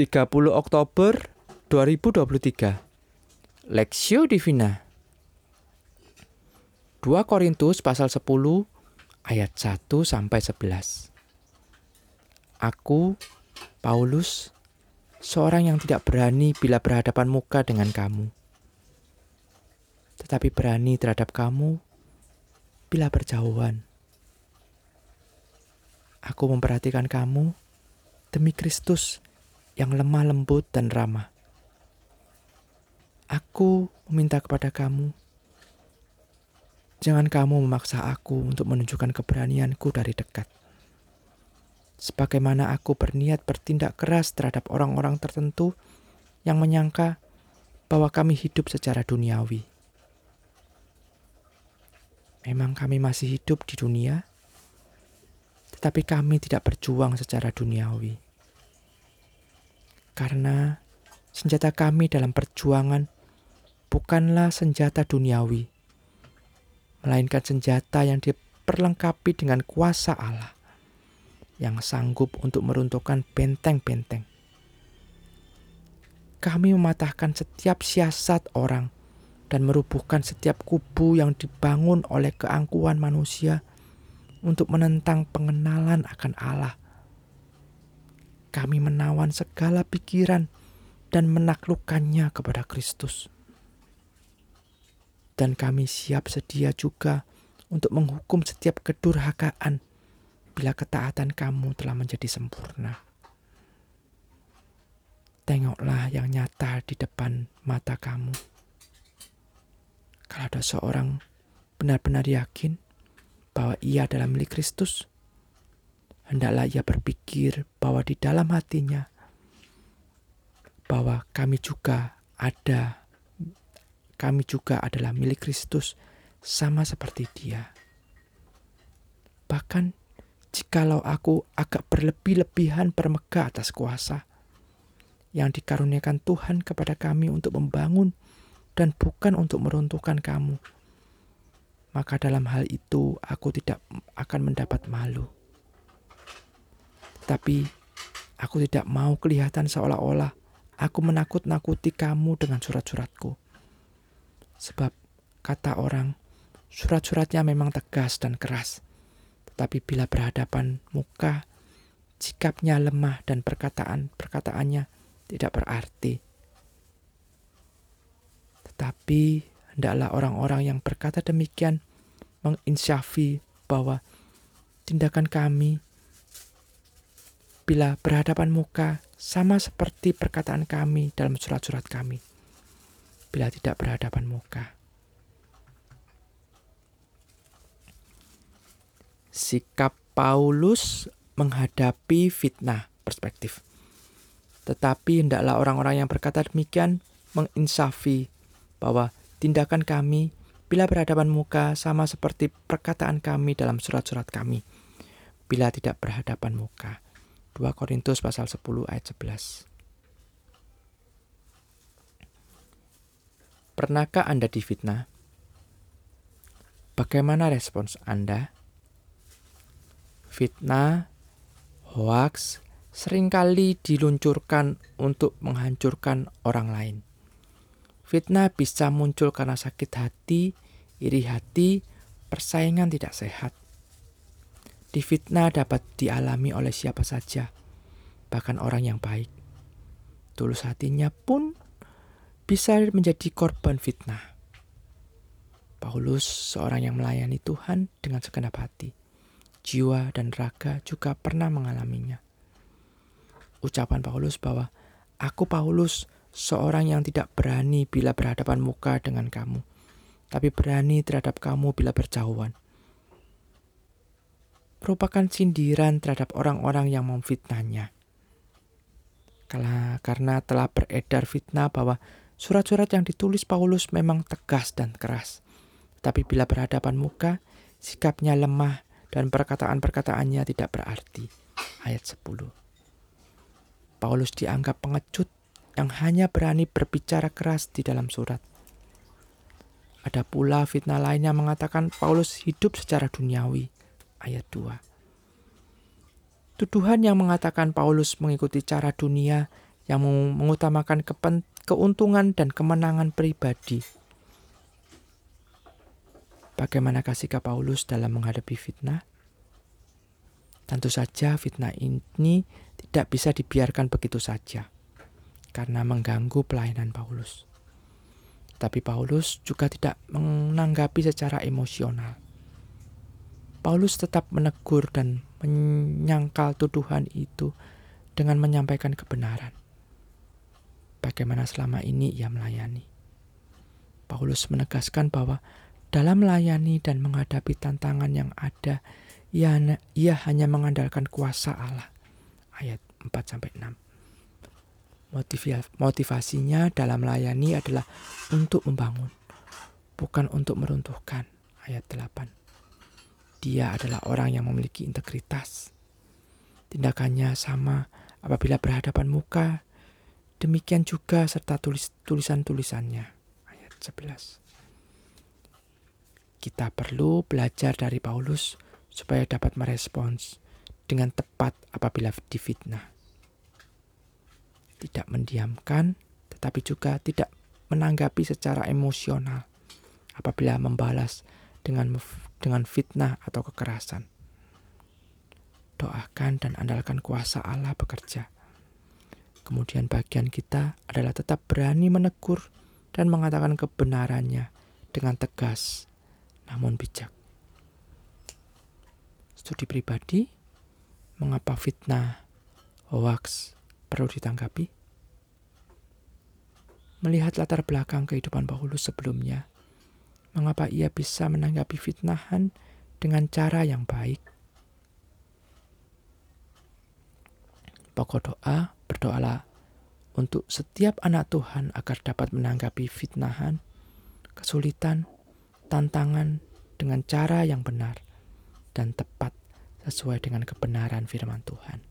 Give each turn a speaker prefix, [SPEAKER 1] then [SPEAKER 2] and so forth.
[SPEAKER 1] 30 Oktober 2023 Lexio Divina. 2 Korintus pasal 10 ayat 1 sampai 11 Aku Paulus seorang yang tidak berani bila berhadapan muka dengan kamu. Tetapi berani terhadap kamu bila berjauhan. Aku memperhatikan kamu demi Kristus yang lemah lembut dan ramah. Aku meminta kepada kamu, jangan kamu memaksa aku untuk menunjukkan keberanianku dari dekat. Sebagaimana aku berniat bertindak keras terhadap orang-orang tertentu yang menyangka bahwa kami hidup secara duniawi. Memang kami masih hidup di dunia, tetapi kami tidak berjuang secara duniawi karena senjata kami dalam perjuangan bukanlah senjata duniawi, melainkan senjata yang diperlengkapi dengan kuasa Allah yang sanggup untuk meruntuhkan benteng-benteng. Kami mematahkan setiap siasat orang dan merubuhkan setiap kubu yang dibangun oleh keangkuhan manusia untuk menentang pengenalan akan Allah kami menawan segala pikiran dan menaklukkannya kepada Kristus. Dan kami siap sedia juga untuk menghukum setiap kedurhakaan bila ketaatan kamu telah menjadi sempurna. Tengoklah yang nyata di depan mata kamu. Kalau ada seorang benar-benar yakin bahwa ia adalah milik Kristus, hendaklah ia berpikir bahwa di dalam hatinya bahwa kami juga ada kami juga adalah milik Kristus sama seperti dia. Bahkan jikalau aku agak berlebih-lebihan bermegah atas kuasa yang dikaruniakan Tuhan kepada kami untuk membangun dan bukan untuk meruntuhkan kamu, maka dalam hal itu aku tidak akan mendapat malu. Tapi aku tidak mau kelihatan seolah-olah aku menakut-nakuti kamu dengan surat-suratku. Sebab kata orang, surat-suratnya memang tegas dan keras. Tetapi bila berhadapan muka, sikapnya lemah dan perkataan-perkataannya tidak berarti. Tetapi hendaklah orang-orang yang berkata demikian menginsyafi bahwa tindakan kami bila berhadapan muka sama seperti perkataan kami dalam surat-surat kami. Bila tidak berhadapan muka. Sikap Paulus menghadapi fitnah perspektif. Tetapi hendaklah orang-orang yang berkata demikian menginsafi bahwa tindakan kami bila berhadapan muka sama seperti perkataan kami dalam surat-surat kami. Bila tidak berhadapan muka. 2 Korintus pasal 10 ayat 11. Pernahkah Anda difitnah? Bagaimana respons Anda? Fitnah, hoax, sering kali diluncurkan untuk menghancurkan orang lain. Fitnah bisa muncul karena sakit hati, iri hati, persaingan tidak sehat. Difitnah dapat dialami oleh siapa saja, bahkan orang yang baik. Tulus hatinya pun bisa menjadi korban fitnah. Paulus, seorang yang melayani Tuhan dengan segenap hati, jiwa dan raga juga pernah mengalaminya. Ucapan Paulus bahwa aku Paulus, seorang yang tidak berani bila berhadapan muka dengan kamu, tapi berani terhadap kamu bila berjauhan merupakan sindiran terhadap orang-orang yang memfitnahnya. Karena telah beredar fitnah bahwa surat-surat yang ditulis Paulus memang tegas dan keras. Tapi bila berhadapan muka, sikapnya lemah dan perkataan-perkataannya tidak berarti. Ayat 10. Paulus dianggap pengecut yang hanya berani berbicara keras di dalam surat. Ada pula fitnah lainnya mengatakan Paulus hidup secara duniawi ayat 2. Tuduhan yang mengatakan Paulus mengikuti cara dunia yang mengutamakan keuntungan dan kemenangan pribadi. Bagaimana sikap Paulus dalam menghadapi fitnah? Tentu saja fitnah ini tidak bisa dibiarkan begitu saja karena mengganggu pelayanan Paulus. Tapi Paulus juga tidak menanggapi secara emosional. Paulus tetap menegur dan menyangkal tuduhan itu dengan menyampaikan kebenaran. Bagaimana selama ini ia melayani. Paulus menegaskan bahwa dalam melayani dan menghadapi tantangan yang ada, ia, ia hanya mengandalkan kuasa Allah. Ayat 4-6 Motivasinya dalam melayani adalah untuk membangun, bukan untuk meruntuhkan. Ayat 8 Dia adalah orang yang memiliki integritas. Tindakannya sama apabila berhadapan muka, demikian juga serta tulis tulisan-tulisannya. Ayat 11 Kita perlu belajar dari Paulus supaya dapat merespons dengan tepat apabila difitnah. Tidak mendiamkan, tetapi juga tidak menanggapi secara emosional apabila membalas dengan dengan fitnah atau kekerasan. Doakan dan andalkan kuasa Allah bekerja. Kemudian bagian kita adalah tetap berani menegur dan mengatakan kebenarannya dengan tegas namun bijak studi pribadi, mengapa fitnah, hoax perlu ditanggapi? Melihat latar belakang kehidupan Paulus sebelumnya, mengapa ia bisa menanggapi fitnahan dengan cara yang baik? Pokok doa, berdoalah untuk setiap anak Tuhan agar dapat menanggapi fitnahan, kesulitan, tantangan dengan cara yang benar dan tepat sesuai dengan kebenaran firman Tuhan.